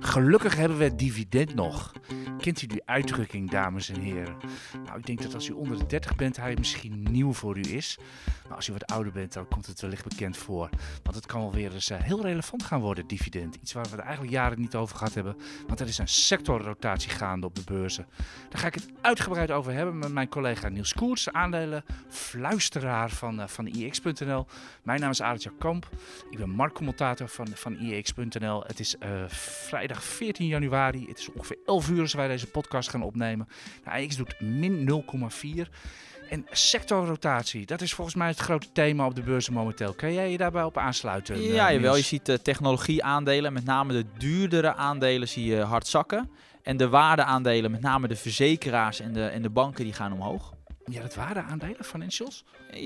Gelukkig hebben we het dividend nog. Kent u die uitdrukking, dames en heren? Nou, ik denk dat als u onder de 30 bent, hij misschien nieuw voor u is. Maar als u wat ouder bent, dan komt het wellicht bekend voor. Want het kan wel weer eens uh, heel relevant gaan worden, dividend. Iets waar we het eigenlijk jaren niet over gehad hebben. Want er is een sectorrotatie gaande op de beurzen. Daar ga ik het uitgebreid over hebben met mijn collega Niels Koers, aandelen fluisteraar van, uh, van IX.nl. Mijn naam is Arendt Kamp. Ik ben marktcommentator van, van IX.nl. Het is uh, vrijdag 14 januari. Het is ongeveer 11 uur als wij deze podcast gaan opnemen. De AX doet min 0,4. En sectorrotatie, dat is volgens mij het grote thema op de beurzen momenteel. Kan jij je daarbij op aansluiten? Ja, jawel. Je ziet uh, technologieaandelen, met name de duurdere aandelen, zie je hard zakken. En de waardeaandelen, met name de verzekeraars en de, en de banken, die gaan omhoog. Ja, dat waardeaandelen, financials?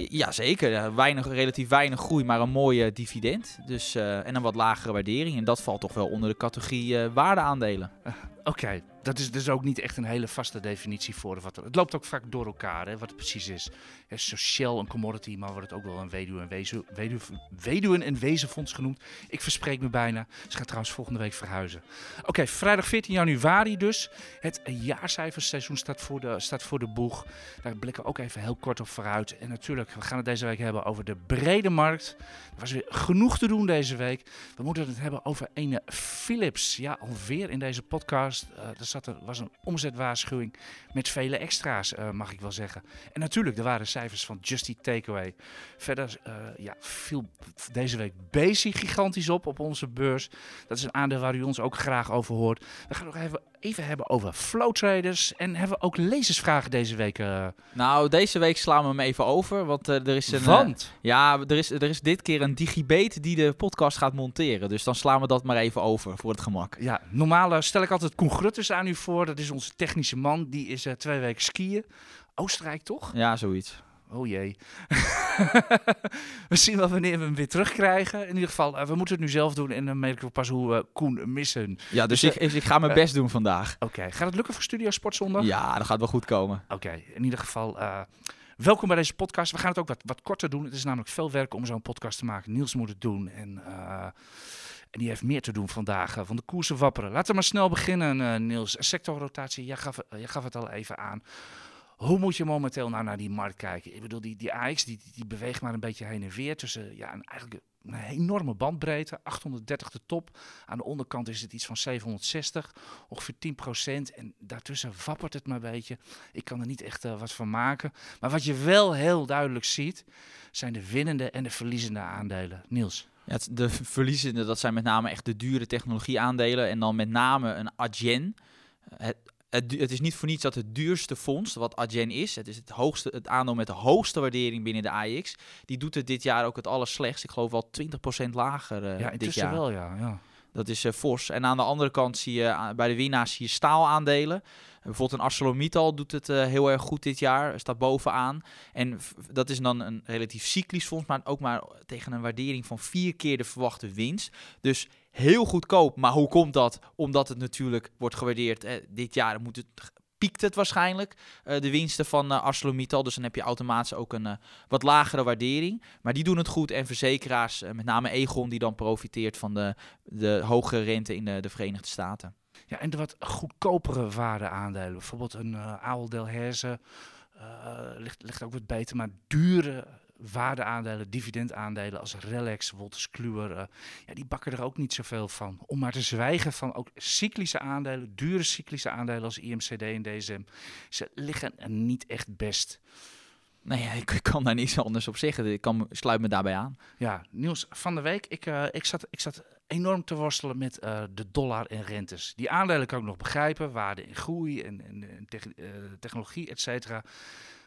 Jazeker, weinig, relatief weinig groei, maar een mooie dividend. Dus, uh, en een wat lagere waardering. En dat valt toch wel onder de categorie uh, waardeaandelen. Uh, Oké, okay. Dat is dus ook niet echt een hele vaste definitie voor wat er. Het loopt ook vaak door elkaar, hè, wat het precies is. Ja, sociaal een commodity, maar wordt het ook wel een weduwe- en, wezen, en wezenfonds genoemd. Ik verspreek me bijna. Ze gaat trouwens volgende week verhuizen. Oké, vrijdag 14 januari dus. Het jaarcijferseizoen staat voor, de, staat voor de boeg. Daar blikken we ook even heel kort op vooruit. En natuurlijk, we gaan het deze week hebben over de brede markt. Er was weer genoeg te doen deze week. We moeten het hebben over ene Philips. Ja, alweer in deze podcast. Er zat er was een omzetwaarschuwing met vele extra's, uh, mag ik wel zeggen. En natuurlijk, er waren cijfers van Just Eat Takeaway. Verder uh, ja, viel deze week Basic gigantisch op op onze beurs. Dat is een aandeel waar u ons ook graag over hoort. We gaan nog even, even hebben over flow traders. En hebben we ook lezersvragen deze week? Nou, deze week slaan we hem even over. Want er is een. Want? ja, er is, er is dit keer een digibate die de podcast gaat monteren. Dus dan slaan we dat maar even over voor het gemak. Ja, normaal stel ik altijd Koen Grutters aan u voor. Dat is onze technische man. Die is twee weken skiën. Oostenrijk, toch? Ja, zoiets. Oh jee. we zien wel wanneer we hem weer terugkrijgen. In ieder geval, uh, we moeten het nu zelf doen. En dan merken we pas hoe we Koen missen. Ja, dus, dus ik, ik, ga mijn best doen vandaag. Oké, okay. gaat het lukken voor Studio Sportzondag? Ja, dat gaat wel goed komen. Oké, okay. in ieder geval... Welkom bij deze podcast. We gaan het ook wat, wat korter doen. Het is namelijk veel werk om zo'n podcast te maken. Niels moet het doen. En, uh, en die heeft meer te doen vandaag. Uh, van de koersen wapperen. Laten we maar snel beginnen, uh, Niels. Sectorrotatie, jij gaf, jij gaf het al even aan. Hoe moet je momenteel nou naar die markt kijken? Ik bedoel, die, die AX die, die beweegt maar een beetje heen en weer tussen ja, een, eigenlijk een enorme bandbreedte. 830 de top. Aan de onderkant is het iets van 760. Ongeveer 10%. En daartussen wappert het maar een beetje. Ik kan er niet echt uh, wat van maken. Maar wat je wel heel duidelijk ziet, zijn de winnende en de verliezende aandelen. Niels. Ja, de verliezende, dat zijn met name echt de dure technologieaandelen. En dan met name een Adyen. Het, het, het, is niet voor niets dat het duurste fonds, wat Adyen is, het is het, hoogste, het aandeel met de hoogste waardering binnen de AX, die doet het dit jaar ook het allerslechtst. Ik geloof wel 20% lager uh, ja, dit jaar. wel, ja. ja. Dat is uh, fors. En aan de andere kant zie je uh, bij de winnaars zie je staalaandelen. Bijvoorbeeld een ArcelorMittal doet het heel erg goed dit jaar, staat bovenaan. En dat is dan een relatief cyclisch fonds, maar ook maar tegen een waardering van vier keer de verwachte winst. Dus heel goedkoop. Maar hoe komt dat? Omdat het natuurlijk wordt gewaardeerd. Eh, dit jaar moet het, piekt het waarschijnlijk, uh, de winsten van uh, ArcelorMittal. Dus dan heb je automatisch ook een uh, wat lagere waardering. Maar die doen het goed. En verzekeraars, met name Egon, die dan profiteert van de, de hogere rente in de, de Verenigde Staten. Ja, en de wat goedkopere waardeaandelen. Bijvoorbeeld een uh, Delhaize ligt, ligt ook wat beter. Maar dure waardeaandelen, dividendaandelen als Relax, Wolters Kluwer, uh, ja, die bakken er ook niet zoveel van. Om maar te zwijgen van ook cyclische aandelen, dure cyclische aandelen als IMCD en DSM. Ze liggen er niet echt best. Nee, ik, ik kan daar niets anders op zeggen. Ik kan, sluit me daarbij aan. Ja, nieuws van de week. Ik, uh, ik, zat, ik zat enorm te worstelen met uh, de dollar en rentes. Die aandelen kan ik nog begrijpen, waarde in groei en, en, en te, uh, technologie, et cetera.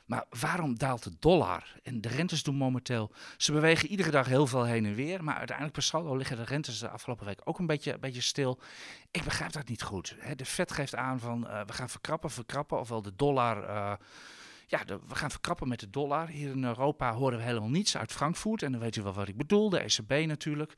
Maar waarom daalt de dollar? En de rentes doen momenteel. Ze bewegen iedere dag heel veel heen en weer. Maar uiteindelijk per saldo liggen de rentes de afgelopen week ook een beetje, een beetje stil. Ik begrijp dat niet goed. Hè. De Fed geeft aan van uh, we gaan verkrappen, verkrappen. Ofwel de dollar. Uh, ja, we gaan verkrappen met de dollar. Hier in Europa horen we helemaal niets uit Frankfurt. En dan weet u wel wat ik bedoel. De ECB natuurlijk.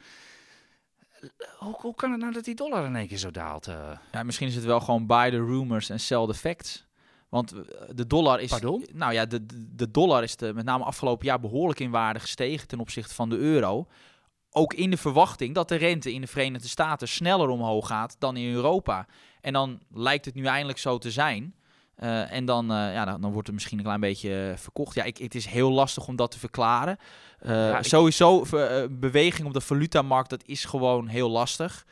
Hoe, hoe kan het nou dat die dollar in één keer zo daalt? Ja, misschien is het wel gewoon buy the rumors en sell the facts. Want de dollar is. Pardon? Nou ja, de, de dollar is de, met name afgelopen jaar behoorlijk in waarde gestegen ten opzichte van de euro. ook in de verwachting dat de rente in de Verenigde Staten sneller omhoog gaat dan in Europa. En dan lijkt het nu eindelijk zo te zijn. Uh, en dan, uh, ja, dan, dan, wordt het misschien een klein beetje verkocht. Ja, ik, het is heel lastig om dat te verklaren. Uh, ja, ik... Sowieso, beweging op de valutamarkt, dat is gewoon heel lastig.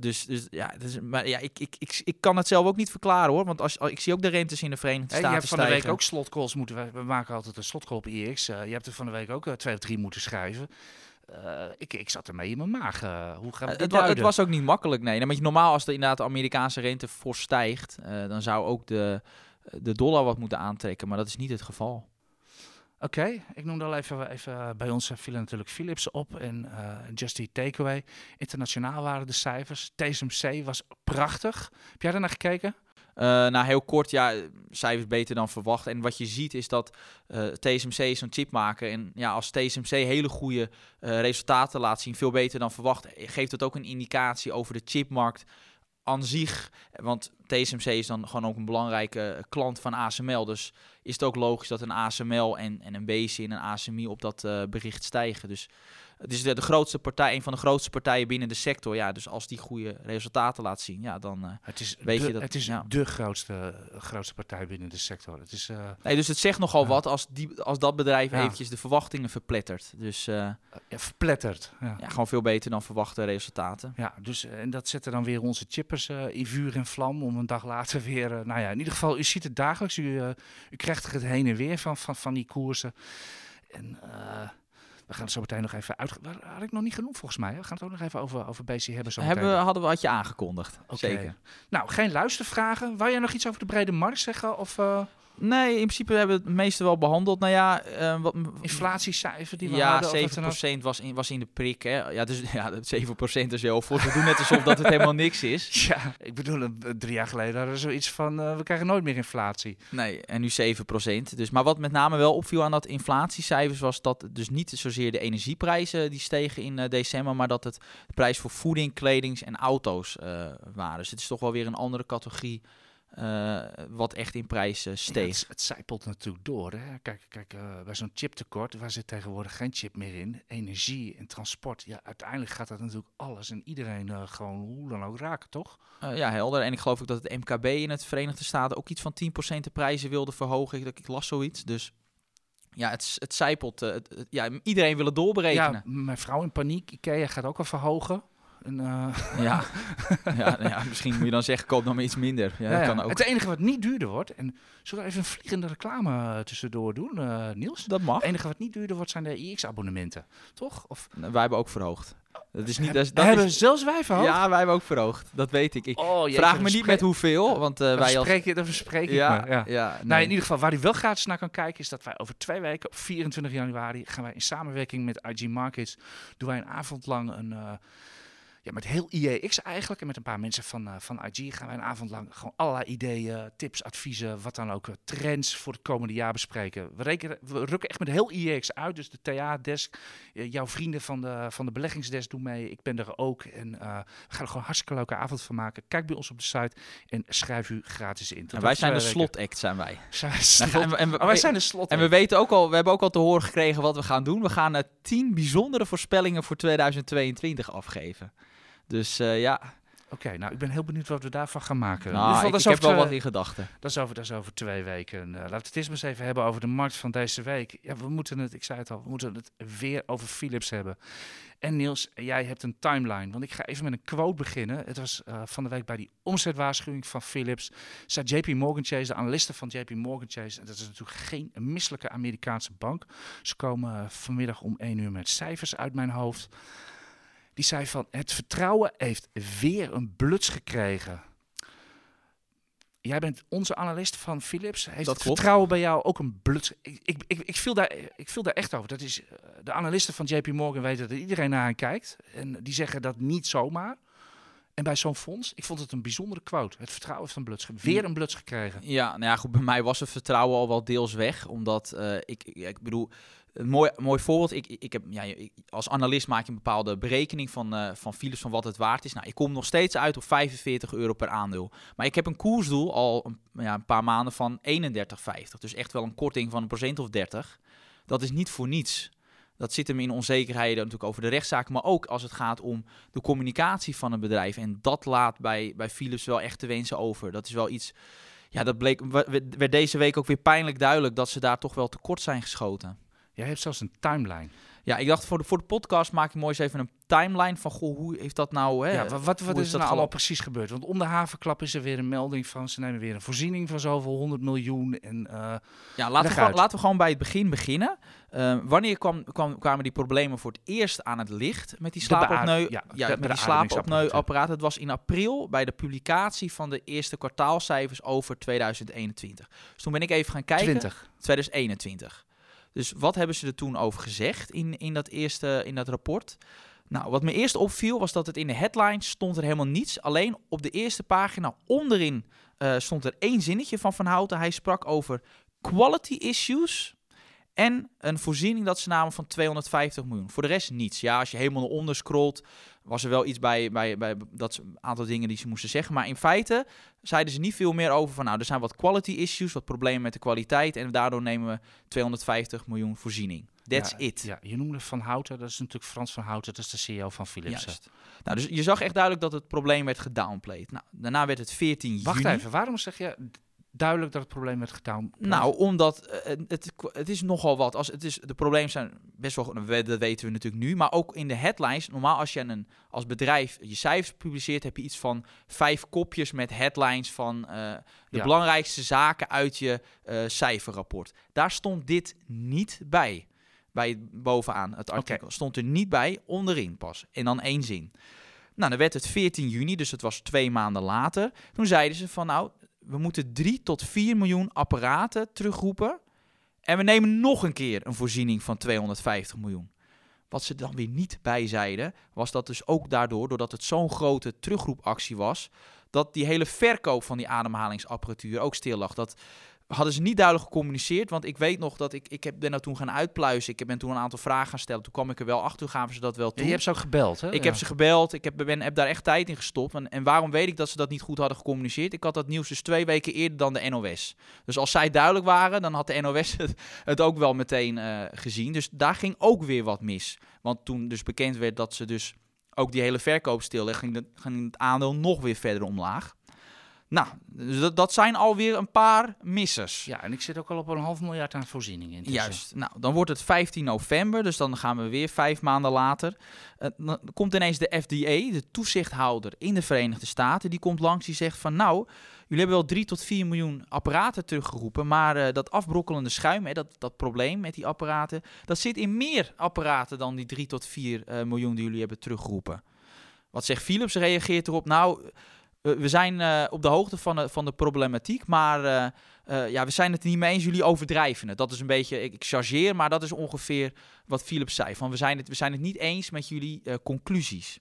Dus, dus ja, dus, maar ja ik, ik, ik, ik kan het zelf ook niet verklaren hoor. Want als, ik zie ook de rentes in de Verenigde Staten. je hebt van de week ook slotcalls moeten. We, we maken altijd een slotcall op IX. je hebt er van de week ook twee of drie moeten schrijven. Uh, ik, ik zat ermee in mijn maag. Uh, hoe gaan we het, wa het, was ook niet makkelijk, nee. je, normaal als de, inderdaad de Amerikaanse rente fors stijgt, uh, dan zou ook de, de dollar wat moeten aantrekken. Maar dat is niet het geval. Oké, ik noemde al even, even bij ons vielen natuurlijk Philips op en Just Eat Takeaway. Internationaal waren de cijfers. TSMC was prachtig. Heb jij daar naar gekeken? Uh, nou, heel kort, ja, cijfers beter dan verwacht. En wat je ziet is dat TSMC is een chip maken. En ja, als TSMC hele goede resultaten laat zien, veel beter dan verwacht, geeft het ook een indicatie over de chipmarkt aan zich. Want TSMC is dan gewoon ook een belangrijke klant van ASML. Dus is het ook logisch dat een ASML en, en een BC en een ASMI op dat bericht stijgen. Dus het is de, de, grootste partij, een van de grootste partijen binnen de sector. Ja, dus als die goede resultaten laat zien, ja, dan uh, het is weet de, je dat. Het is ja. de grootste, grootste partij binnen de sector. Het is, uh, nee, dus het zegt nogal wat als, die, als dat bedrijf ja. eventjes de verwachtingen verplettert. Dus, uh, ja, verplettert. Ja. gewoon veel beter dan verwachte resultaten. Ja, dus en dat zette dan weer onze chippers in vuur en vlam om een dag later weer. nou ja, in ieder geval, u ziet het dagelijks. U, u krijgt het heen en weer van, van, van die koersen. En we gaan het zo meteen nog even uit. Had ik nog niet genoeg volgens mij. We gaan het ook nog even over, over BC hebben. Zo hebben hadden we wat je aangekondigd. Okay. Zeker. Nou, geen luistervragen. Wou jij nog iets over de brede markt zeggen? Of, uh... Nee, in principe hebben we het meeste wel behandeld. Nou ja, uh, wat, inflatiecijfer die we ja, hadden. 7% was in, was in de prik. Hè. Ja, dus ja, 7% is heel voor. We doen net alsof dat het helemaal niks is. Ja, ik bedoel, drie jaar geleden hadden we zoiets van, uh, we krijgen nooit meer inflatie. Nee, en nu 7%. Dus, maar wat met name wel opviel aan dat inflatiecijfers was dat dus niet zozeer de energieprijzen die stegen in uh, december, maar dat het de prijs voor voeding, kledings en auto's waren. Dus het is toch wel weer een andere categorie uh, wat echt in prijs uh, steeg. Ja, het, het zijpelt natuurlijk door. Hè? Kijk, kijk uh, bij zo'n chiptekort, waar zit tegenwoordig geen chip meer in? Energie en transport. Ja, uiteindelijk gaat dat natuurlijk alles en iedereen gewoon hoe dan ook raken, toch? ja, helder. En ik geloof ook dat het MKB in het Verenigde Staten ook iets van 10% de prijzen wilde verhogen. Ik, ik las zoiets. Dus ja, het, het zijpelt. Het, ja, iedereen wil het doorberekenen. Ja, mijn vrouw in paniek. Ikea gaat ook al verhogen. En, uh... ja. ja, nou ja, misschien moet je dan zeggen, koop nog maar iets minder. Ja, ja, Kan ook. Het enige wat niet duurder wordt, en zullen we even een vliegende reclame tussendoor doen, uh, Niels? Dat mag. Het enige wat niet duurder wordt zijn de IX-abonnementen, toch? Of... Nou, wij hebben ook verhoogd. Dat is niet, dat dat hebben is, zelfs wij verhoogd? Ja, wij hebben ook verhoogd. Dat weet ik. ik oh, jeetje, vraag me niet met hoeveel, want uh, wij als... Spreek je, dat verspreek ja, me. Ja. Ja, nee. nou, in ieder geval, waar u wel gratis naar kan kijken, is dat wij over twee weken, op 24 januari, gaan wij in samenwerking met IG Markets, doen wij een avond lang een... Uh, ja, met heel IEX eigenlijk en met een paar mensen van, uh, van IG gaan wij een avond lang gewoon allerlei ideeën, tips, adviezen, wat dan ook, trends voor het komende jaar bespreken. We, rekenen, we rukken echt met heel IEX uit, dus de TA-desk, uh, jouw vrienden van de, van de beleggingsdesk doen mee, ik ben er ook en uh, we gaan er gewoon een hartstikke leuke avond van maken. Kijk bij ons op de site en schrijf u gratis in. En wij zijn de slot-act, zijn wij. Slot. En, en, oh, wij zijn de slot En we weten ook al, we hebben ook al te horen gekregen wat we gaan doen. We gaan tien bijzondere voorspellingen voor 2022 afgeven. Dus uh, ja. Oké, okay, nou ik ben heel benieuwd wat we daarvan gaan maken. Nou, geval, ik, ik heb wel wat in gedachten. Dat is over, dat is over twee weken. Uh, laten we het eerst maar eens even hebben over de markt van deze week. Ja, we moeten het, ik zei het al, we moeten het weer over Philips hebben. En Niels, jij hebt een timeline. Want ik ga even met een quote beginnen. Het was uh, van de week bij die omzetwaarschuwing van Philips. Zei JP Morgan Chase, de analisten van JP Morgan Chase. En dat is natuurlijk geen misselijke Amerikaanse bank. Ze komen vanmiddag om één uur met cijfers uit mijn hoofd. Die zei van het vertrouwen heeft weer een bluts gekregen. Jij bent onze analist van Philips. Heeft dat het vertrouwen bij jou ook een bluts? Ik, ik, ik, ik, viel daar, ik viel daar echt over. Dat is, de analisten van JP Morgan weten dat iedereen naar hen kijkt. En die zeggen dat niet zomaar. En bij zo'n fonds, ik vond het een bijzondere quote. Het vertrouwen heeft een bluts, weer een bluts gekregen. Ja, nou ja, goed, bij mij was het vertrouwen al wel deels weg. Omdat uh, ik, ik bedoel, een mooi, mooi voorbeeld. Ik, ik heb, ja, als analist maak je een bepaalde berekening van, uh, van Philips van wat het waard is. Nou, ik kom nog steeds uit op 45 euro per aandeel. Maar ik heb een koersdoel al een, ja, een paar maanden van 31,50. Dus echt wel een korting van een procent of 30. Dat is niet voor niets. dat zit hem in onzekerheden natuurlijk over de rechtszaken, maar ook als het gaat om de communicatie van een bedrijf. En dat laat bij, bij Philips wel echt te wensen over. Dat is wel iets, ja, dat bleek, werd deze week ook weer pijnlijk duidelijk dat ze daar toch wel tekort zijn geschoten. Jij hebt zelfs een timeline. Ja, ik dacht voor de, voor de podcast maak ik mooi eens even een timeline van goh, hoe heeft dat nou? Hè, ja, wat, wat, wat is, er nou allemaal precies gebeurd? Want om de havenklap is er weer een melding van ze nemen weer een voorziening van zoveel 100 miljoen. En, uh, ja, laten we, gewoon, laten we gewoon bij het begin beginnen. Uh, wanneer kwam, kwam, kwamen die problemen voor het eerst aan het licht met die slaapopneu? Ja, ja, met die slaapopneuapparaat. Het was in april bij de publicatie van de eerste kwartaalcijfers over 2021. Dus toen ben ik even gaan kijken. 20. 2021. Dus wat hebben ze er toen over gezegd in, in dat eerste in dat rapport? Nou, wat me eerst opviel was dat het in de headlines stond er helemaal niets. Alleen op de eerste pagina onderin uh, stond er één zinnetje van Van Houten. Hij sprak over quality issues en een voorziening dat ze namen van 250 miljoen. Voor de rest niets. Ja, als je helemaal naar onder scrolt, was er wel iets bij, bij, bij dat een aantal dingen die ze moesten zeggen. Maar in feite zeiden ze niet veel meer over van nou, er zijn wat quality issues, wat problemen met de kwaliteit. En daardoor nemen we 250 miljoen voorziening. That's it. Ja, je noemde Van Houten, dat is natuurlijk Frans van Houten, dat is de CEO van Philips. Juist. Nou, dus je zag echt duidelijk dat het probleem werd gedownplayed. Nou, daarna werd het 14 juni. Wacht even, waarom zeg je duidelijk dat het probleem werd gedaan? Nou, omdat uh, het, het is nogal wat. Als het is, de problemen zijn best wel, dat weten we natuurlijk nu, maar ook in de headlines. Normaal als je een, als bedrijf je cijfers publiceert, heb je iets van vijf kopjes met headlines van uh, de belangrijkste zaken uit je uh, cijferrapport. Daar stond dit niet bij. Bij bovenaan het artikel stond er niet bij, onderin pas. En dan één zin. Nou, dan werd het 14 juni, dus het was twee maanden later. Toen zeiden ze van, nou, we moeten 3 tot 4 miljoen apparaten terugroepen. En we nemen nog een keer een voorziening van 250 miljoen. Wat ze dan weer niet bij zeiden, was dat dus ook daardoor, doordat het zo'n grote terugroepactie was, dat die hele verkoop van die ademhalingsapparatuur ook stil lag. Dat hadden ze niet duidelijk gecommuniceerd. Want ik weet nog dat ik, ik heb, ben nou toen gaan uitpluizen. Ik ben toen een aantal vragen gaan stellen. Toen kwam ik er wel achter, toen gaven ze dat wel toe. je hebt ze ook gebeld, hè? Ik heb ze gebeld. Ik heb, ben, heb daar echt tijd in gestopt. En, en waarom weet ik dat ze dat niet goed hadden gecommuniceerd? Ik had dat nieuws dus twee weken eerder dan de NOS. Dus als zij duidelijk waren, dan had de NOS het, het ook wel meteen uh, gezien. Dus daar ging ook weer wat mis. Want toen dus bekend werd dat ze dus ook die hele verkoop stil ging, ging het aandeel nog weer verder omlaag. Nou, dus dat, dat zijn alweer een paar missers. Ja, en ik zit ook al op een half miljard aan voorzieningen in. Juist. Nou, dan wordt het 15 november, dus dan gaan we weer vijf maanden later. Uh, dan komt ineens de FDA, de toezichthouder in de Verenigde Staten, die komt langs die zegt van nou, jullie hebben wel 3 tot 4 miljoen apparaten teruggeroepen, maar uh, dat afbrokkelende schuim, hè, dat, dat probleem met die apparaten, dat zit in meer apparaten dan die 3 tot 4 uh, miljoen die jullie hebben teruggeroepen. Wat zegt Philips? Reageert erop, nou we zijn uh, op de hoogte van de, van de problematiek, maar uh, uh, ja, we zijn het niet mee eens. Jullie overdrijven het. Dat is een beetje, ik, chargeer, maar dat is ongeveer wat Philips zei. Van we zijn het, we zijn het niet eens met jullie conclusies.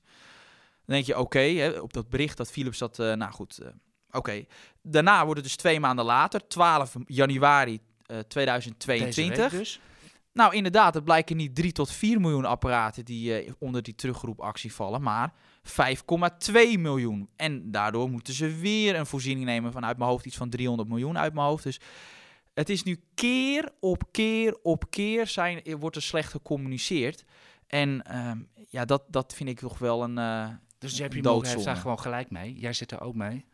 Dan denk je, oké, op dat bericht dat Philips dat, nou goed, oké. Daarna wordt het dus twee maanden later, 12 januari 2022. Nou, inderdaad, het blijken niet 3 tot 4 miljoen apparaten die onder die terugroepactie vallen, maar 5,2 miljoen. En daardoor moeten ze weer een voorziening nemen vanuit mijn hoofd, iets van 300 miljoen uit mijn hoofd. Dus het is nu keer op keer op keer zijn, wordt er slecht gecommuniceerd. En uh, ja, dat, dat vind ik toch wel een. Uh, dus JP Morgan heeft daar gewoon gelijk mee. Jij zit er ook mee.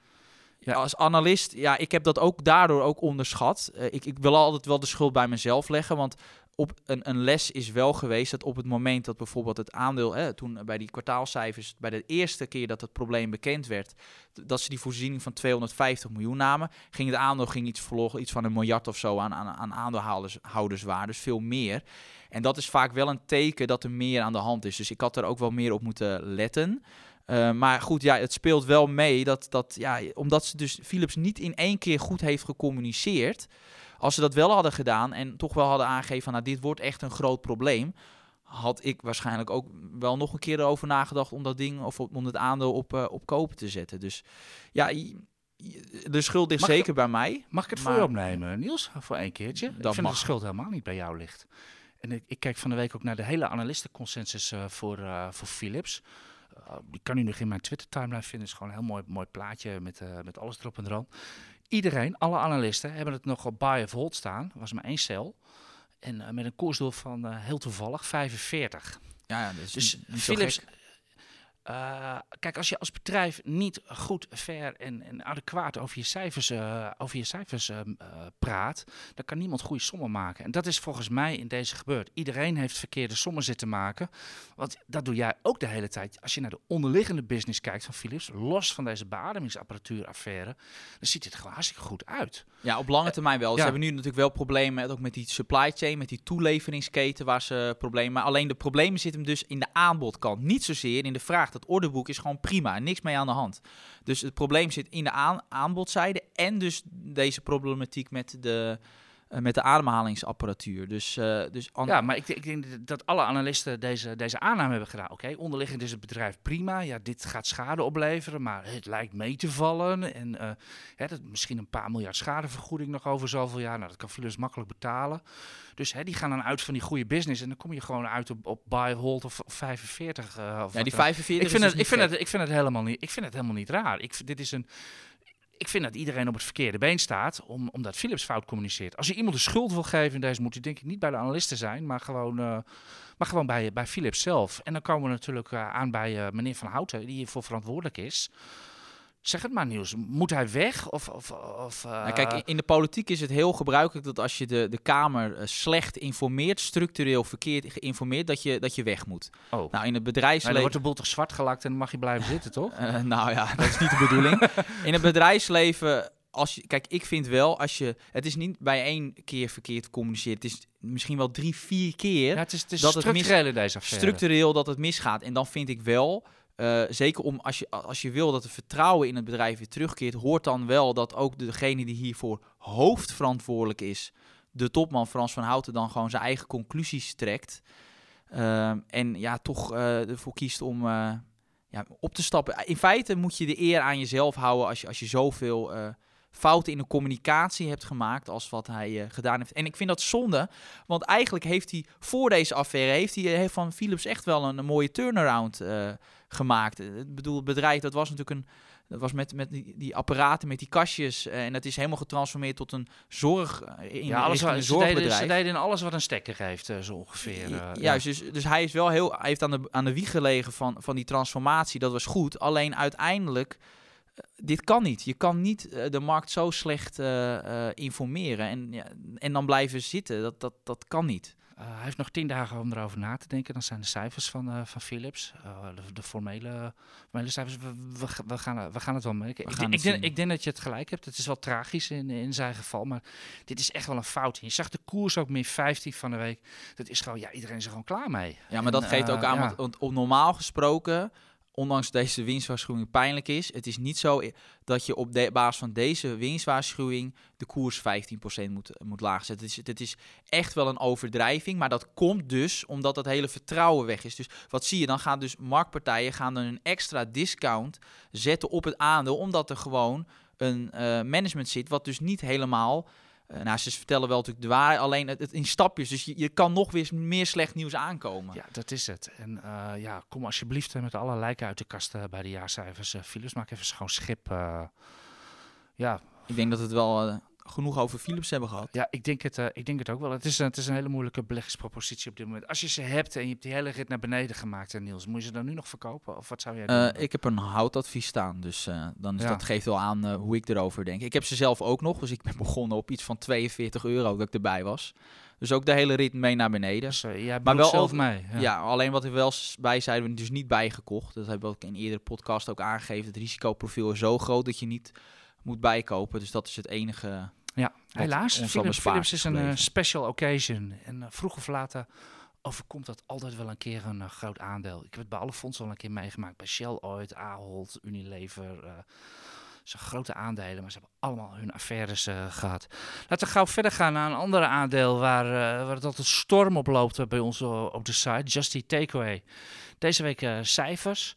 Ja. Als analist, ja, ik heb dat ook daardoor ook onderschat. Uh, ik, ik wil altijd wel de schuld bij mezelf leggen, want op een, een les is wel geweest dat op het moment dat bijvoorbeeld het aandeel, hè, toen bij die kwartaalcijfers, bij de eerste keer dat het probleem bekend werd, dat ze die voorziening van 250 miljoen namen, ging het aandeel ging iets verloren, iets van een miljard of zo aan, aan, aan aandeelhouders dus veel meer. En dat is vaak wel een teken dat er meer aan de hand is. Dus ik had er ook wel meer op moeten letten. Uh, maar goed, ja, het speelt wel mee dat, dat ja, omdat ze dus Philips niet in één keer goed heeft gecommuniceerd. Als ze dat wel hadden gedaan en toch wel hadden aangegeven van nou, dit wordt echt een groot probleem, had ik waarschijnlijk ook wel nog een keer erover nagedacht om dat ding of om het aandeel op, uh, op kopen te zetten. Dus ja, de schuld is zeker bij mij. Mag ik het voor je opnemen, Niels, voor één keertje? Dat ik vind mag. de schuld helemaal niet bij jou ligt. En ik, ik, kijk van de week ook naar de hele analistenconsensus uh, voor, uh, voor Philips. Die kan u nog in mijn Twitter-timeline vinden. Het is gewoon een heel mooi, mooi plaatje met, met alles erop en eraan iedereen, alle analisten, hebben het nog op buy of hold staan. Was maar één cel. En eh, met een koersdoel van eh, heel toevallig 45. Ja, ja, Dus Philips. Eh, kijk, als je als bedrijf niet goed, fair en, en adequaat over je cijfers, eh, over je cijfers ehm, eh, praat, dan kan niemand goede sommen maken. En dat is volgens mij in deze gebeurd. Iedereen heeft verkeerde sommen zitten maken. Want dat doe jij ook de hele tijd. Als je naar de onderliggende business kijkt van Philips, los van deze beademingsapparatuuraffaire, dan ziet het er gewoon hartstikke goed uit. Ja, op lange termijn wel. Ze ja. hebben nu natuurlijk wel problemen met, ook met die supply chain, met die toeleveringsketen waar ze problemen. Maar alleen de problemen zitten hem dus in de aanbodkant, niet zozeer in de vraag. Dat orderboek is gewoon prima, niks mee aan de hand. Dus het probleem zit in de aan aanbodzijde en dus deze problematiek met de, met de ademhalingsapparatuur. Dus, eh, dus Ja, maar ik, ik denk dat alle analisten deze, deze aanname hebben gedaan. Oké, onderliggend is het bedrijf prima. Ja, dit gaat schade opleveren, maar het lijkt mee te vallen. En eh, hè, dat, misschien een paar miljard schadevergoeding nog over zoveel jaar. Nou, dat kan Philips makkelijk betalen. Dus hè, die gaan dan uit van die goede business. En dan kom je gewoon uit op, op buy, hold of, of 45. eh, of ja, die dan. 45 ik vind, het, dus ik, vind het, ik, vind het helemaal niet, ik vind het helemaal niet raar. Ik, dit is een, ik vind dat iedereen op het verkeerde been staat, om, omdat Philips fout communiceert. Als je iemand de schuld wil geven in deze, moet hij denk ik niet bij de analisten zijn, maar gewoon, eh, maar gewoon bij, bij Philips zelf. En dan komen we natuurlijk eh, aan bij eh, meneer Van Houten, die hiervoor verantwoordelijk is. Zeg het maar, Niels. Moet hij weg? Of, of, of, eh, Nou, kijk, in- de politiek is het heel gebruikelijk dat als je de, de Kamer eh, slecht informeert, structureel verkeerd geïnformeerd, dat je, dat je weg moet. oh. Nou, in het Nee, dan bedrijfsleven. wordt de boel toch zwart gelakt en dan mag je blijven zitten, toch? Eh, nou ja, dat is niet de bedoeling. In het bedrijfsleven, als je, kijk, ik vind wel, als je, het is niet bij één keer verkeerd communiceren. Het is misschien wel drie, vier keer Ja, het is, het is Dat het mis- deze affaire. structureel dat het misgaat. En dan vind ik wel, eh, zeker om als je, als je wil dat het vertrouwen in het bedrijf weer terugkeert, hoort dan wel dat ook degene die hiervoor hoofdverantwoordelijk is, de topman Frans van Houten, dan gewoon zijn eigen conclusies trekt. Ehm, en ja, toch eh, ervoor kiest om eh, ja, op te stappen. In feite moet je de eer aan jezelf houden als je, als je zoveel fouten in de communicatie hebt gemaakt als wat hij eh, gedaan heeft. En ik vind dat zonde, want eigenlijk heeft hij voor deze affaire heeft hij heeft van Philips echt wel een, een mooie turnaround eh, gemaakt. Eh, Ik bedoel, het bedrijf dat was natuurlijk een dat was met, met die, die apparaten, met die kastjes. eh, en dat is helemaal getransformeerd tot een zorg. eh, In, Ja, alles wat, een zorgbedrijf. ze deden in alles wat een stekker heeft, eh, zo ongeveer. eh, Ja, Juist, dus, dus hij, is wel heel, hij heeft aan de, aan de wieg gelegen van, van die transformatie. Dat was goed. Alleen uiteindelijk, eh, dit kan niet. Je kan niet eh, de markt zo slecht eh, eh, informeren en, ja, en dan blijven zitten. Dat, dat, dat kan niet. Hij heeft nog tien dagen om erover na te denken. Dan zijn de cijfers van, van Philips, de, de formele, formele cijfers. We, we, we gaan, we gaan het wel merken. Ik, ik, denk, ik denk dat je het gelijk hebt. Het is wel tragisch in, in zijn geval, maar dit is echt wel een fout. Je zag de koers ook meer 15 van de week. Dat is gewoon, ja, iedereen is er gewoon klaar mee. Ja, maar dat geeft ook aan, ja. want, want op normaal gesproken, ondanks deze winstwaarschuwing pijnlijk is, het is niet zo dat je op de basis van deze winstwaarschuwing de koers 15% moet, moet laag zetten. Het is, het is echt wel een overdrijving, maar dat komt dus omdat het hele vertrouwen weg is. Dus wat zie je? Dan gaan dus marktpartijen gaan dan een extra discount zetten op het aandeel, omdat er gewoon een eh, management zit wat dus niet helemaal... eh, nou, ze vertellen wel natuurlijk de waarheid, alleen het, het in stapjes. Dus je, je kan nog weer meer slecht nieuws aankomen. Ja, dat is het. En eh, ja, kom alsjeblieft eh, met alle lijken uit de kast eh, bij de jaarcijfers. Philips, maak even schoon schip. ja, Ik denk dat het wel genoeg over Philips hebben gehad. Ja, ik denk het, eh, ik denk het ook wel. Het is, een- het is een hele moeilijke beleggingspropositie op dit moment. Als je ze hebt en je hebt die hele rit naar beneden gemaakt, Niels, moet je ze dan nu nog verkopen? Of wat zou jij doen? Eh, ik heb een houtadvies staan, dus eh, dan is Ja. dat geeft wel aan hoe ik erover denk. Ik heb ze zelf ook nog, dus ik ben begonnen op iets van 42 euro dat ik erbij was. Dus ook de hele rit mee naar beneden. dus, jij maar wel zelf over- mee. Ja. alleen wat er wel bij zijn we dus niet bijgekocht. Dat hebben we ook in eerdere podcast ook aangegeven. Het risicoprofiel is zo groot dat je niet moet bijkopen. Dus dat is het enige. Ja, helaas. Philips, is een eh, special occasion. En eh, vroeg of later overkomt dat altijd wel een keer een eh, groot aandeel. Ik heb het bij alle fondsen al een keer meegemaakt. Bij Shell ooit, Ahold, Unilever. eh zijn grote aandelen, maar ze hebben allemaal hun affaires eh, gehad. Laten we gauw verder gaan naar een ander aandeel waar, eh, waar het altijd storm oploopt eh, bij ons eh, op de site. Just Eat Takeaway. Deze week eh, cijfers.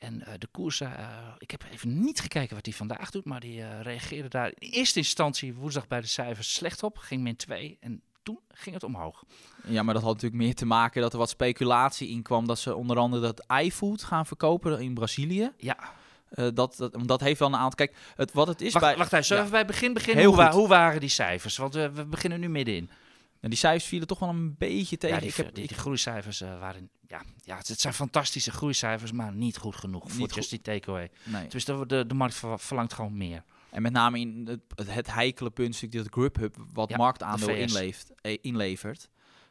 En eh, de koers, eh, ik heb even niet gekeken wat hij vandaag doet, maar die eh, reageerde daar in eerste instantie woensdag bij de cijfers slecht op. Ging min 2 en toen ging het omhoog. Ja, maar dat had natuurlijk meer te maken dat er wat speculatie in kwam. Dat ze onder andere dat iFood gaan verkopen in Brazilië. Ja, dat, dat, dat heeft wel een aantal. Kijk, het, wat het is wacht, bij. wacht even, Ja. bij het begin beginnen? Hoe, waren die cijfers? Want we beginnen nu middenin. En die cijfers vielen toch wel een beetje tegen. Ja, die, ik heb, die, groeicijfers eh, waren... Ja, ja, het zijn fantastische groeicijfers, maar niet goed genoeg voor Niet Just die takeaway. nee. Dus de, de, de markt ver- verlangt gewoon meer. En met name in het, het, het heikele punt dat Grubhub wat Ja, marktaandeel inleeft, eh, inlevert.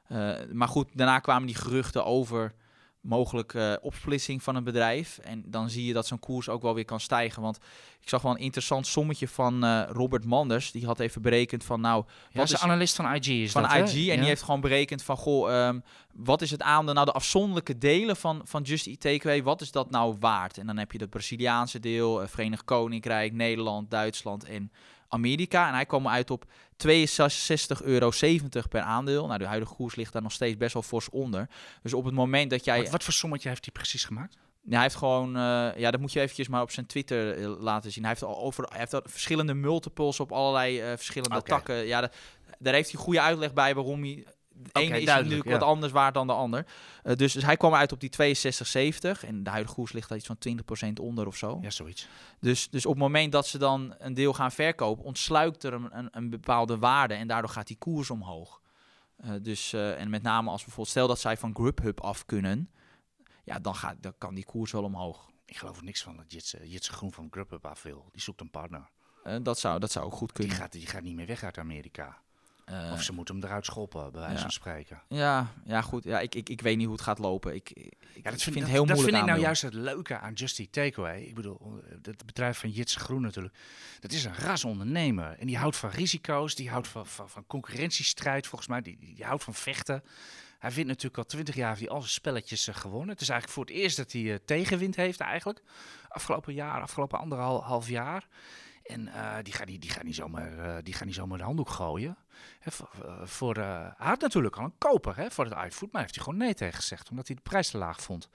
Eh, maar goed, daarna kwamen die geruchten over mogelijke opsplitsing van een bedrijf. En dan zie je dat zo'n koers ook wel weer kan stijgen. Want ik zag wel een interessant sommetje van eh, Robert Manders. Die had even berekend van nou, Ja, Wat is is- analist van IG is van dat, hè? IG. En Ja. die heeft gewoon berekend van, goh, ehm, wat is het aandeel, nou de afzonderlijke delen van, van Just Eat Takeaway, wat is dat nou waard? En dan heb je het Braziliaanse deel, eh, Verenigd Koninkrijk, Nederland, Duitsland en Amerika. En hij kwam uit op 62,70 euro per aandeel. Nou, de huidige koers ligt daar nog steeds best wel fors onder. Dus op het moment dat jij... Wat, wat voor sommetje heeft hij precies gemaakt? Ja, hij heeft gewoon, eh, ja, dat moet je eventjes maar op zijn Twitter eh, laten zien. Hij heeft al over, hij heeft al verschillende multiples op allerlei eh, verschillende takken. Ja, daar heeft hij goede uitleg bij waarom hij. Ene is natuurlijk ja. wat anders waard dan de ander. Eh, dus, dus hij kwam uit op die 62,70 en de huidige koers ligt daar iets van 20% onder of zo. Ja, zoiets. Dus, dus op het moment dat ze dan een deel gaan verkopen, ontsluit er een, een, een bepaalde waarde en daardoor gaat die koers omhoog. Eh, dus, eh, en met name als bijvoorbeeld, stel dat zij van Grubhub af kunnen, ja, dan, gaat, dan kan die koers wel omhoog. Ik geloof er niks van dat Jitse, Jitse Groen van Grubhub af wil. Die zoekt een partner. Dat, zou, dat zou ook goed Die kunnen. gaat, die gaat niet meer weg uit Amerika. Eh, of ze moeten hem eruit schoppen, bij wijze ja. van spreken. ja, ja, goed. Ja, ik, ik, ik weet niet hoe het gaat lopen. Ik, ik, Ja, ik dat vind, dat, het heel dat moeilijk vind ik nou juist het leuke aan Just Eat Takeaway. Ik bedoel, het bedrijf van Jitse Groen natuurlijk. Dat is een ras ondernemer. En die houdt van risico's, die houdt van, van, van concurrentiestrijd volgens mij. Die, die, houdt van vechten. Hij wint natuurlijk al twintig jaar heeft hij al zijn spelletjes eh, gewonnen. Het is eigenlijk voor het eerst dat hij eh, tegenwind heeft eigenlijk. Afgelopen jaar, afgelopen anderhalf half jaar. En eh, die, gaat niet, die, gaat niet zomaar, eh, die gaat niet zomaar de handdoek gooien. Hè, voor, eh, voor, hij had natuurlijk al een koper hè, voor het iFood, maar heeft hij gewoon nee tegen gezegd. Omdat hij de prijs te laag vond.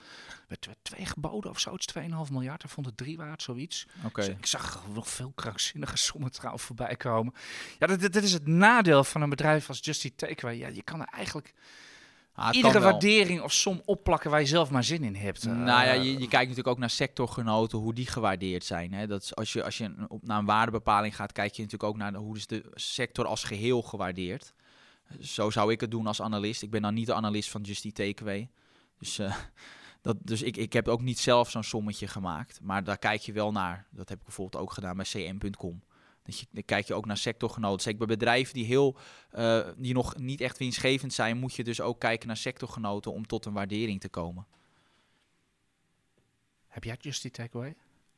Werd twee geboden of zoiets, 2,5 miljard. Hij vond het drie waard, zoiets. Oké. Dus ik zag nog veel krankzinnige sommen trouwens voorbij komen. Ja, dat, dat, is het nadeel van een bedrijf als Just Eat Takeaway. Ja, je kan er eigenlijk Ah, iedere waardering of som opplakken waar je zelf maar zin in hebt. Nou ja, Eh, je, je kijkt natuurlijk ook naar sectorgenoten, hoe die gewaardeerd zijn. Hè? Dat is, als je, als je een- op, naar een waardebepaling gaat, kijk je natuurlijk ook naar de, hoe is de sector als geheel gewaardeerd. Zo zou ik het doen als analist. Ik ben dan niet de analist van Just Eat Takeaway. Dus, eh, dat, dus ik, ik heb ook niet zelf zo'n sommetje gemaakt. Maar daar kijk je wel naar. Dat heb ik bijvoorbeeld ook gedaan bij cm.com. Je, dan kijk je ook naar sectorgenoten. Zeker bij bedrijven die, heel, eh, die nog niet echt winstgevend zijn, moet je dus ook kijken naar sectorgenoten om tot een waardering te komen. Heb jij Just Eat Takeaway?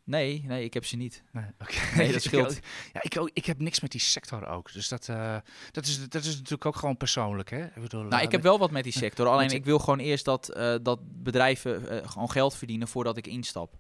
Nee, nee, ik heb ze niet. Nee, oké. Nee, dat scheelt. Ja, ik, ook, ik heb niks met die sector ook. Dus dat, eh, dat, is, dat is natuurlijk ook gewoon persoonlijk. Hè? Ik, bedoel, Nou, eh, ik heb wel wat met die sector. Alleen ik wil gewoon eerst dat, eh, dat bedrijven eh, gewoon geld verdienen voordat ik instap.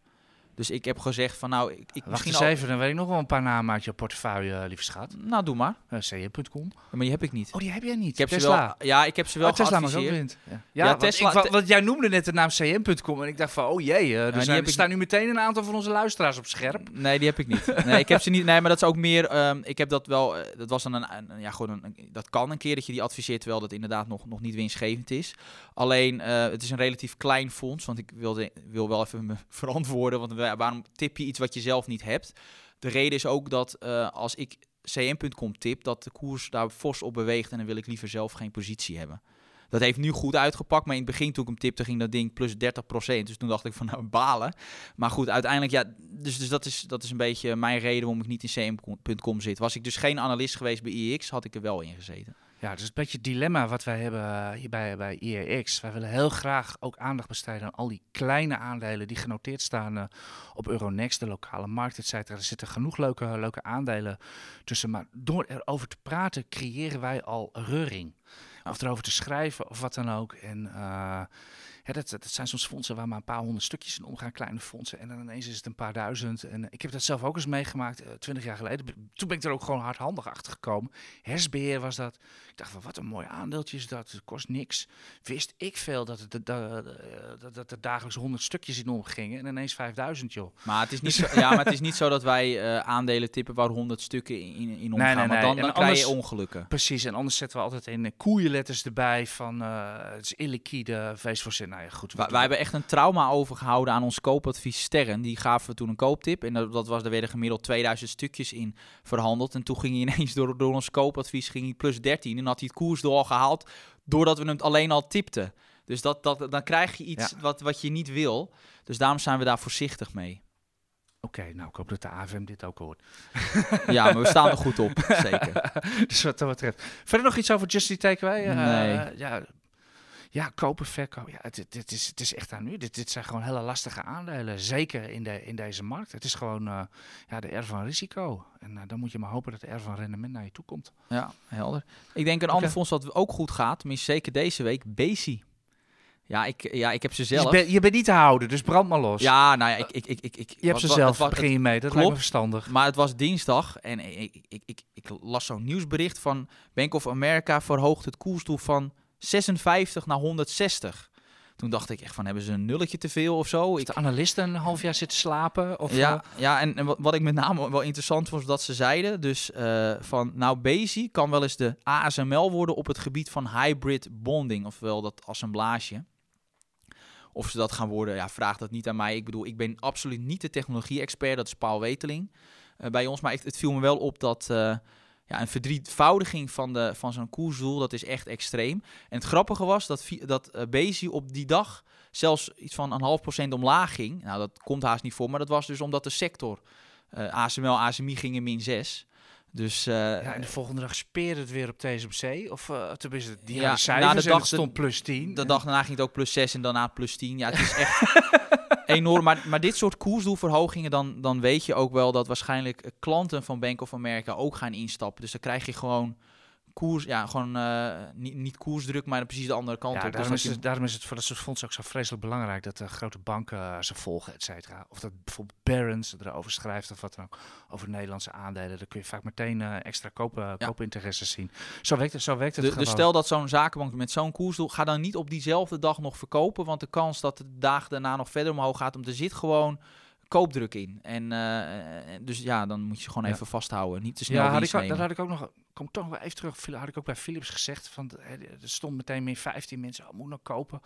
Dus ik heb gezegd van nou, ik, ik Wacht misschien eens al- even, dan weet ik nog wel een paar namen uit je portefeuille, eh, lieve schat. Nou, doe maar. Uh, CM.com. Maar die heb ik niet. Oh, die heb jij niet. ik heb Tesla. ze wel. Ja, ik heb ze wel oh, Tesla mag ook. Ja, ja, Tesla- ik, want jij noemde net de naam CM.com en ik dacht van, oh jee, eh, er, zijn, er staan nu meteen een aantal van onze luisteraars op scherp. Nee, die heb ik niet. Nee, ik heb ze niet. Nee, maar dat is ook meer. ehm, ik heb dat wel. dat was dan een, een- ja, gewoon een, een- Dat kan een keer dat je die adviseert, terwijl dat inderdaad nog, nog niet winstgevend is. Alleen, het is een relatief klein fonds, want ik wilde, wil wel even me verantwoorden. Want wa- waarom tip je iets wat je zelf niet hebt? De reden is ook dat eh, als ik cm.com tip, dat de koers daar fors op beweegt en dan wil ik liever zelf geen positie hebben. Dat heeft nu goed uitgepakt, maar in het begin toen ik hem tipte ging dat ding plus 30%. Dus toen dacht ik van nou balen. Maar goed, uiteindelijk ja, dus, dus dat, is, dat is een beetje mijn reden waarom ik niet in cm.com zit. Was ik dus geen analist geweest bij IEX, had ik er wel in gezeten. Ja, is een beetje het dilemma wat wij hebben eh, hier bij, bij IEX. Wij willen heel graag ook aandacht besteden aan al die kleine aandelen die genoteerd staan eh, op Euronext, de lokale markt, et cetera. Er zitten genoeg leuke, leuke aandelen tussen. Maar door erover te praten creëren wij al reuring. Of erover te schrijven of wat dan ook. En eh, ja, dat, dat zijn soms fondsen waar maar een paar honderd stukjes in omgaan, kleine fondsen. En dan ineens is het een paar duizend. En eh, ik heb dat zelf ook eens meegemaakt, eh, twintig jaar geleden. Toen ben ik er ook gewoon hardhandig achter gekomen. Hersbeheer was dat. Ik dacht van, wat een mooi aandeeltje is dat. Het kost niks. Wist ik veel dat, het, dat, dat, dat, er dagelijks honderd stukjes in omgingen. En ineens 5000, joh. Maar het is niet, zo, ja, maar het is niet zo dat wij eh, aandelen tippen waar 100 stukken in, in, omgaan. nee, nee. dan, dan krijg je ongelukken. Precies, en anders zetten we altijd in koeienletters erbij van eh, het is illiquide, voor zin. Nou, ja, goed. Wij, wij hebben echt een trauma overgehouden aan ons koopadvies Sterren. Die gaven we toen een kooptip. En dat, dat was, er werden gemiddeld 2000 stukjes in verhandeld. En toen ging hij ineens door, door ons koopadvies ging hij plus 13. En had hij het koersdoel al gehaald doordat we hem alleen al tipten. Dus dat, dat, dan krijg je iets wat, wat je niet wil. Dus daarom zijn we daar voorzichtig mee. Oké, nou ik hoop dat de AFM dit ook hoort. ja, maar we staan er goed op, zeker. dus wat dat betreft. Verder nog iets over Justy Takeaway? Nee. Uh, ja, ja, kopen, verkopen. Ja, het, het, is, het is echt aan nu. Dit, dit zijn gewoon hele lastige aandelen. Zeker in, de, in deze markt. Het is gewoon uh, ja, de R van risico. En uh, dan moet je maar hopen dat de R van rendement naar je toe komt. Ja, helder. Ik denk een okay. ander fonds dat ook goed gaat, tenminste zeker deze week, Bezi. Ja, ik, ja, ik heb ze zelf. Je, ben, je bent niet te houden, dus brand maar los. Ja, nou ja, ik... ik, ik, ik, ik je hebt ze zelf, wat, begin je mee. Dat klopt, verstandig. Maar het was dinsdag en ik, ik, ik, ik las zo'n nieuwsbericht van Bank of America verhoogt het koersdoel van 56 naar 160. Toen dacht ik echt van, hebben ze een nulletje te veel of zo? Ik... De analisten een half jaar zitten slapen? Of ja, ja en, en wat, wat, ik met name wel interessant vond, dat ze zeiden dus uh, van, nou Bezi kan wel eens de ASML worden op het gebied van hybrid bonding, ofwel dat assemblage. Of ze dat gaan worden, ja, vraag dat niet aan mij. Ik bedoel, ik ben absoluut niet de technologie-expert, dat is Paul Weteling uh, bij ons. Maar het, het, viel me wel op dat... Ja, een verdrievoudiging van, de, van zo'n koersdoel, dat is echt extreem. En het grappige was dat, dat uh, Bezi op die dag zelfs iets van een half procent omlaag ging. Nou, dat komt haast niet voor, maar dat was dus omdat de sector uh, ASML, ASMI gingen min 6. Dus, uh, ja, en de volgende dag speerde het weer op TSMC? Of uh, tenminste, die ja, cijfers na de dag stond plus 10. De, de dag daarna ging het ook plus 6 en daarna plus 10. Ja, het is echt enorm. Maar, maar dit soort koersdoelverhogingen, dan, dan weet je ook wel dat waarschijnlijk klanten van Bank of America ook gaan instappen. Dus dan krijg je gewoon koers, ja, gewoon uh, niet, niet koersdruk, maar precies de andere kant ja, op. Daarom, dus is het, daarom is het voor dat soort fondsen ook zo vreselijk belangrijk dat de grote banken uh, ze volgen, et cetera. Of dat bijvoorbeeld Barron's erover schrijft of wat dan ook, over Nederlandse aandelen. Dan kun je vaak meteen uh, extra kopen, ja. koopinteresses zien. Zo werkt het, zo werkt het de. Dus stel dat zo'n zakenbank met zo'n koersdoel, ga dan niet op diezelfde dag nog verkopen, want de kans dat de dag daarna nog verder omhoog gaat, om er zit gewoon koopdruk in. En uh, dus ja, dan moet je gewoon Ja. even vasthouden. Niet te snel Ja, had ik, ook- nemen. dat had ik ook nog. Kom toch wel even terug. Had ik ook bij Philips gezegd. Van, eh, er stond meteen meer 15 mensen. Oh, moet nog kopen.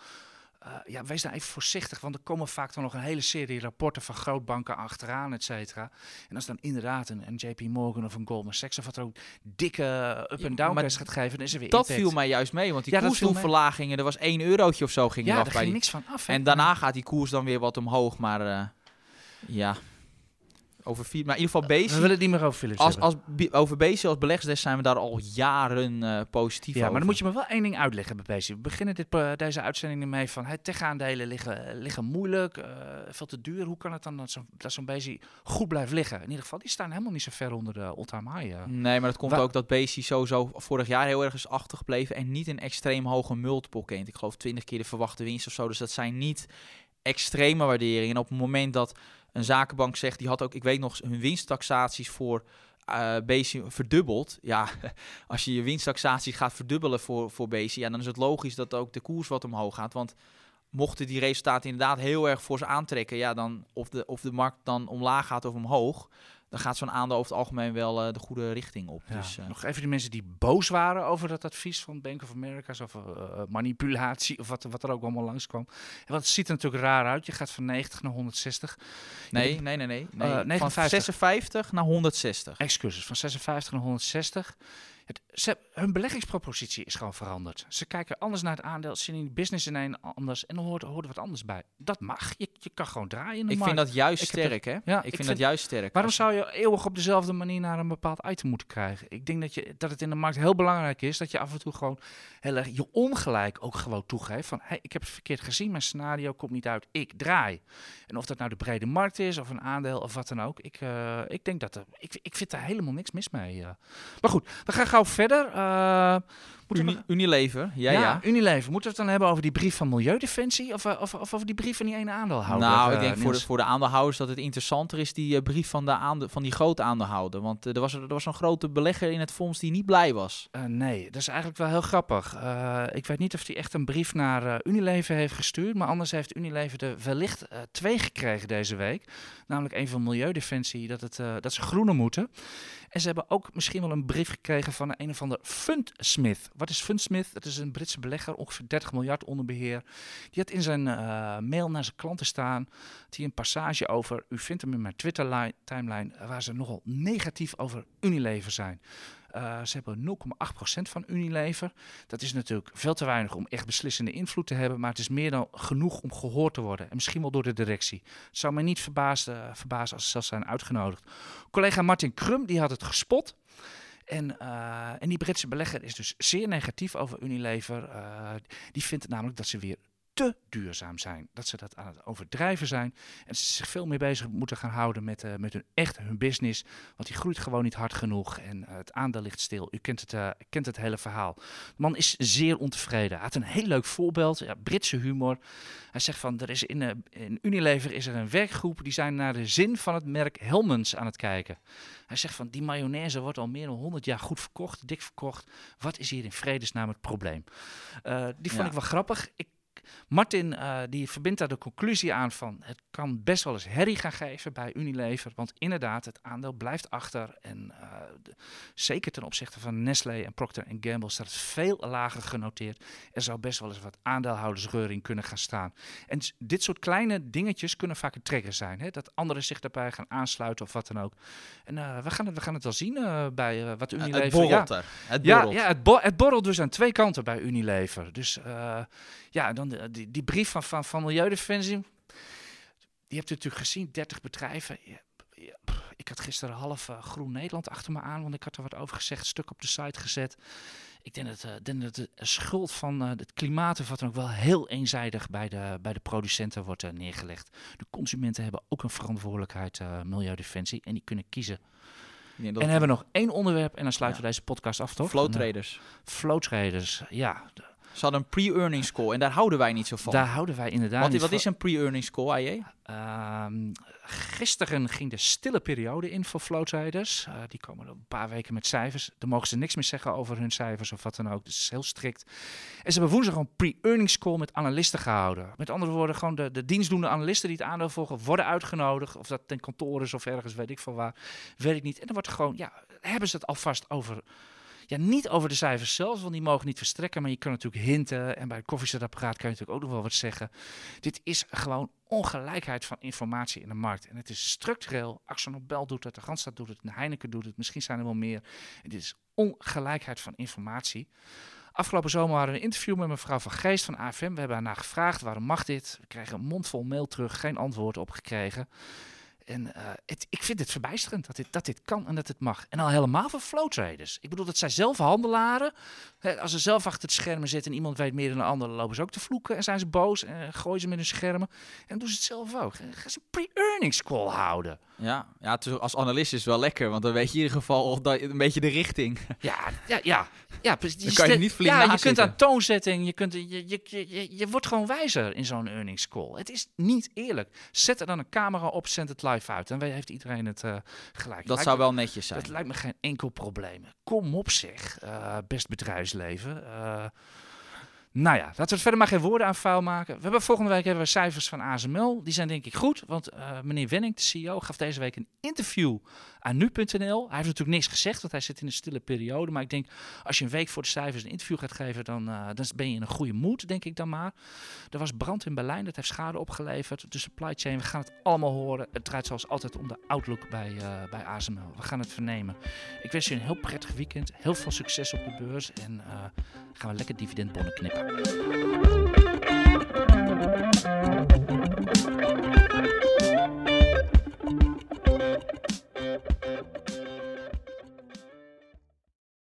Eh, ja, wees daar even voorzichtig. Want er komen vaak dan nog een hele serie rapporten van grootbanken achteraan, et cetera. En als dan inderdaad een, een JP Morgan of een Goldman Sachs of wat er ook dikke up- en down maar gaat geven, dan is er weer dat impact. viel mij juist mee, want die Ja, koersdoelverlagingen, er was 1 eurotje of zo ging Ja, er daar af bij ging die. niks van af. hè. En daarna gaat die koers dan weer wat omhoog, maar eh, ja, over vier, maar in ieder geval We Bezi, willen het niet meer over Philips als, als, over Bezi als beleggersdesk zijn we daar al jaren eh, positief Ja, over. maar dan moet je me wel één ding uitleggen bij Bezi. We beginnen dit, eh, deze uitzending ermee van... Hey, tech-aandelen liggen, liggen moeilijk, eh, veel te duur. Hoe kan het dan dat zo'n dat zo'n Bezi goed blijft liggen? In ieder geval, die staan helemaal niet zo ver onder de all-time high. Nee, maar dat komt Wa- ook dat Bezi sowieso vorig jaar heel erg is achtergebleven en niet een extreem hoge multiple kent. Ik geloof 20 keer de verwachte winst of zo. Dus dat zijn niet extreme waarderingen. En op het moment dat een zakenbank zegt, die had ook, ik weet nog, hun winsttaxaties voor eh Bezi verdubbeld. Ja, als je je winsttaxatie gaat verdubbelen voor, voor Bezi, ja, dan is het logisch dat ook de koers wat omhoog gaat. Want mochten die resultaten inderdaad heel erg voor ze aantrekken, ja, dan of de, of de markt dan omlaag gaat of omhoog, dan gaat zo'n aandeel over het algemeen wel eh, de goede richting op. Ja, Dus, eh, Nog even die mensen die boos waren over dat advies van Bank of America, of eh, manipulatie of wat, wat er ook allemaal langskwam. Want het ziet er natuurlijk raar uit. Je gaat van 90 naar 160. nee, nee, nee, nee. nee. Van 59. 56 naar 160. Excuses, van 56 naar 160. Het, ze, hun beleggingspropositie is gewoon veranderd. Ze kijken anders naar het aandeel, ze zien die business in een anders en dan hoort, hoort er wat anders bij. Dat mag. Je, je kan gewoon draaien in de Ik markt. vind dat juist Ik sterk, hè? Ja, ik, ik vind, dat juist sterk. Waarom zou je eeuwig op dezelfde manier naar een bepaald item moeten krijgen? Ik denk dat, je, dat het in de markt heel belangrijk is dat je af en toe gewoon heel erg je ongelijk ook gewoon toegeeft. Van hey, ik heb het verkeerd gezien, mijn scenario komt niet uit, ik draai. En of dat nou de brede markt is of een aandeel of wat dan ook. Ik, eh, ik denk dat er, ik, ik vind daar helemaal niks mis mee. eh. Maar goed, we gaan gauw verder. We Uni- Unilever, ja, ja, ja. Unilever. Moeten we het dan hebben over die brief van Milieudefensie of, eh, of, of over die brief van die ene aandeelhouder? Nou, ik eh, denk voor de, voor de aandeelhouders dat het interessanter is die eh, brief van, de aande, van die grote aandeelhouder. Want er was, er was een grote belegger in het fonds die niet blij was. Nee, dat is eigenlijk wel heel grappig. Ik weet niet of hij echt een brief naar Unilever heeft gestuurd, maar anders heeft Unilever er wellicht twee gekregen deze week. Namelijk een van Milieudefensie, dat, het, dat ze groener moeten. En ze hebben ook misschien wel een brief gekregen van een of ander fundsmith. Wat is Fundsmith? Dat is een Britse belegger, ongeveer 30 miljard onder beheer. Die had in zijn uh, mail naar zijn klanten staan, die een passage over, u vindt hem in mijn Twitter-timeline, waar ze nogal negatief over Unilever zijn. Uh, ze hebben 0,8% van Unilever. Dat is natuurlijk veel te weinig om echt beslissende invloed te hebben, maar het is meer dan genoeg om gehoord te worden. En misschien wel door de directie. Het zou mij niet verbazen, verbazen als ze zelfs zijn uitgenodigd. Collega Martin Krum die had het gespot. En, uh, en die Britse belegger is dus zeer negatief over Unilever. Uh, die vindt namelijk dat ze weer te duurzaam zijn. Dat ze dat aan het overdrijven zijn. En ze zich veel meer bezig moeten gaan houden met, uh, met hun echt hun business. Want die groeit gewoon niet hard genoeg. En uh, het aandeel ligt stil. U kent het, uh, kent het hele verhaal. De man is zeer ontevreden. Hij had een heel leuk voorbeeld. Ja, Britse humor. Hij zegt van er is in, in Unilever is er een werkgroep. Die zijn naar de zin van het merk Helmens aan het kijken. Hij zegt van die mayonaise wordt al meer dan 100 jaar goed verkocht. Dik verkocht. Wat is hier in vredesnaam het probleem? die vond ja. ik wel grappig. Ik Martin uh, die verbindt daar de conclusie aan van het kan best wel eens herrie gaan geven bij Unilever. Want inderdaad, het aandeel blijft achter. En uh, de, zeker ten opzichte van Nestlé en Procter Gamble staat het veel lager genoteerd. Er zou best wel eens wat aandeelhoudersreuring kunnen gaan staan. En dit soort kleine dingetjes kunnen vaak een trigger zijn. Hè? Dat anderen zich daarbij gaan aansluiten of wat dan ook. En uh, we, gaan het, we gaan het wel zien bij wat Unilever... Het borrelt ja, er. Het borrelt. Ja, ja het, bo het borrelt dus aan twee kanten bij Unilever. Dus ja, dan de, die, die brief van, van, van Milieudefensie. Die hebt u natuurlijk gezien, 30 bedrijven. Ja, ja, ik had gisteren half uh, Groen Nederland achter me aan, want ik had er wat over gezegd, stuk op de site gezet. Ik denk dat, uh, denk dat de schuld van uh, het klimaat of wat dan ook wel heel eenzijdig bij de, bij de producenten wordt neergelegd. De consumenten hebben ook een verantwoordelijkheid, Milieudefensie, en die kunnen kiezen. En hebben we nog één onderwerp en dan sluiten ja. we deze podcast af, toch? Flow traders. Flow traders, ja. Ze hadden een pre-earnings call en daar houden wij niet zo van. Daar houden wij inderdaad wat, niet wat van. is een pre-earnings call, AJ? Um, gisteren ging de stille periode in voor floatraders. Uh, die komen een paar weken met cijfers. Dan mogen ze niks meer zeggen over hun cijfers of wat dan ook. Dus het is heel strikt. En ze hebben woensdag een pre-earnings call met analisten gehouden. Met andere woorden, gewoon de, de dienstdoende analisten die het aandeel volgen, worden uitgenodigd. Of dat ten kantoor is of ergens, weet ik van waar. Weet ik niet. En dan wordt gewoon, ja, hebben ze het alvast over ja, niet over de cijfers zelf, want die mogen niet verstrekken. Maar je kan natuurlijk hinten. En bij het koffiezetapparaat kan je natuurlijk ook nog wel wat zeggen. Dit is gewoon ongelijkheid van informatie in de markt. En het is structureel. Axel Nobel doet het, de Randstad doet het, de Heineken doet het. Misschien zijn er wel meer. Dit is ongelijkheid van informatie. Afgelopen zomer hadden we een interview met mevrouw van Geest van AFM. We hebben haar gevraagd, waarom mag dit? We kregen een mondvol mail terug, geen antwoord op gekregen. En uh, het, ik vind het verbijsterend dat dit, dat dit kan en dat het mag. En al helemaal voor flow traders. Ik bedoel, dat zij zelf handelaren. Hè, als ze zelf achter het schermen zitten en iemand weet meer dan een ander, lopen ze ook te vloeken en zijn ze boos en gooien ze met hun schermen. En doen ze het zelf ook. Gaan ze een pre-earnings call houden. Ja, ja als analist is het wel lekker, want dan weet je in ieder geval dat, een beetje de richting. Ja, ja, ja. ja dan kan je niet flink Ja, je kunt aan toon zetten. Je, kunt, je, je, je, je wordt gewoon wijzer in zo'n earnings call. Het is niet eerlijk. Zet er dan een camera op, zend het live uit. Dan heeft iedereen het uh, gelijk. Dat lijkt zou me, wel netjes zijn. Dat lijkt me geen enkel probleem. Kom op zeg, uh, best bedrijfsleven. Uh, nou ja, laten we verder maar geen woorden aan vuil maken. We hebben volgende week hebben we cijfers van ASML. Die zijn denk ik goed, want uh, meneer Wenning, de CEO, gaf deze week een interview aan nu.nl. Hij heeft natuurlijk niks gezegd, want hij zit in een stille periode. Maar ik denk, als je een week voor de cijfers een interview gaat geven, dan, dan ben je in een goede moed, denk ik dan maar. Er was brand in Berlijn, dat heeft schade opgeleverd. De supply chain, we gaan het allemaal horen. Het draait zoals altijd om de outlook bij, uh, bij ASML. We gaan het vernemen. Ik wens je een heel prettig weekend, heel veel succes op de beurs en gaan we lekker dividendbonnen knippen. Thank you.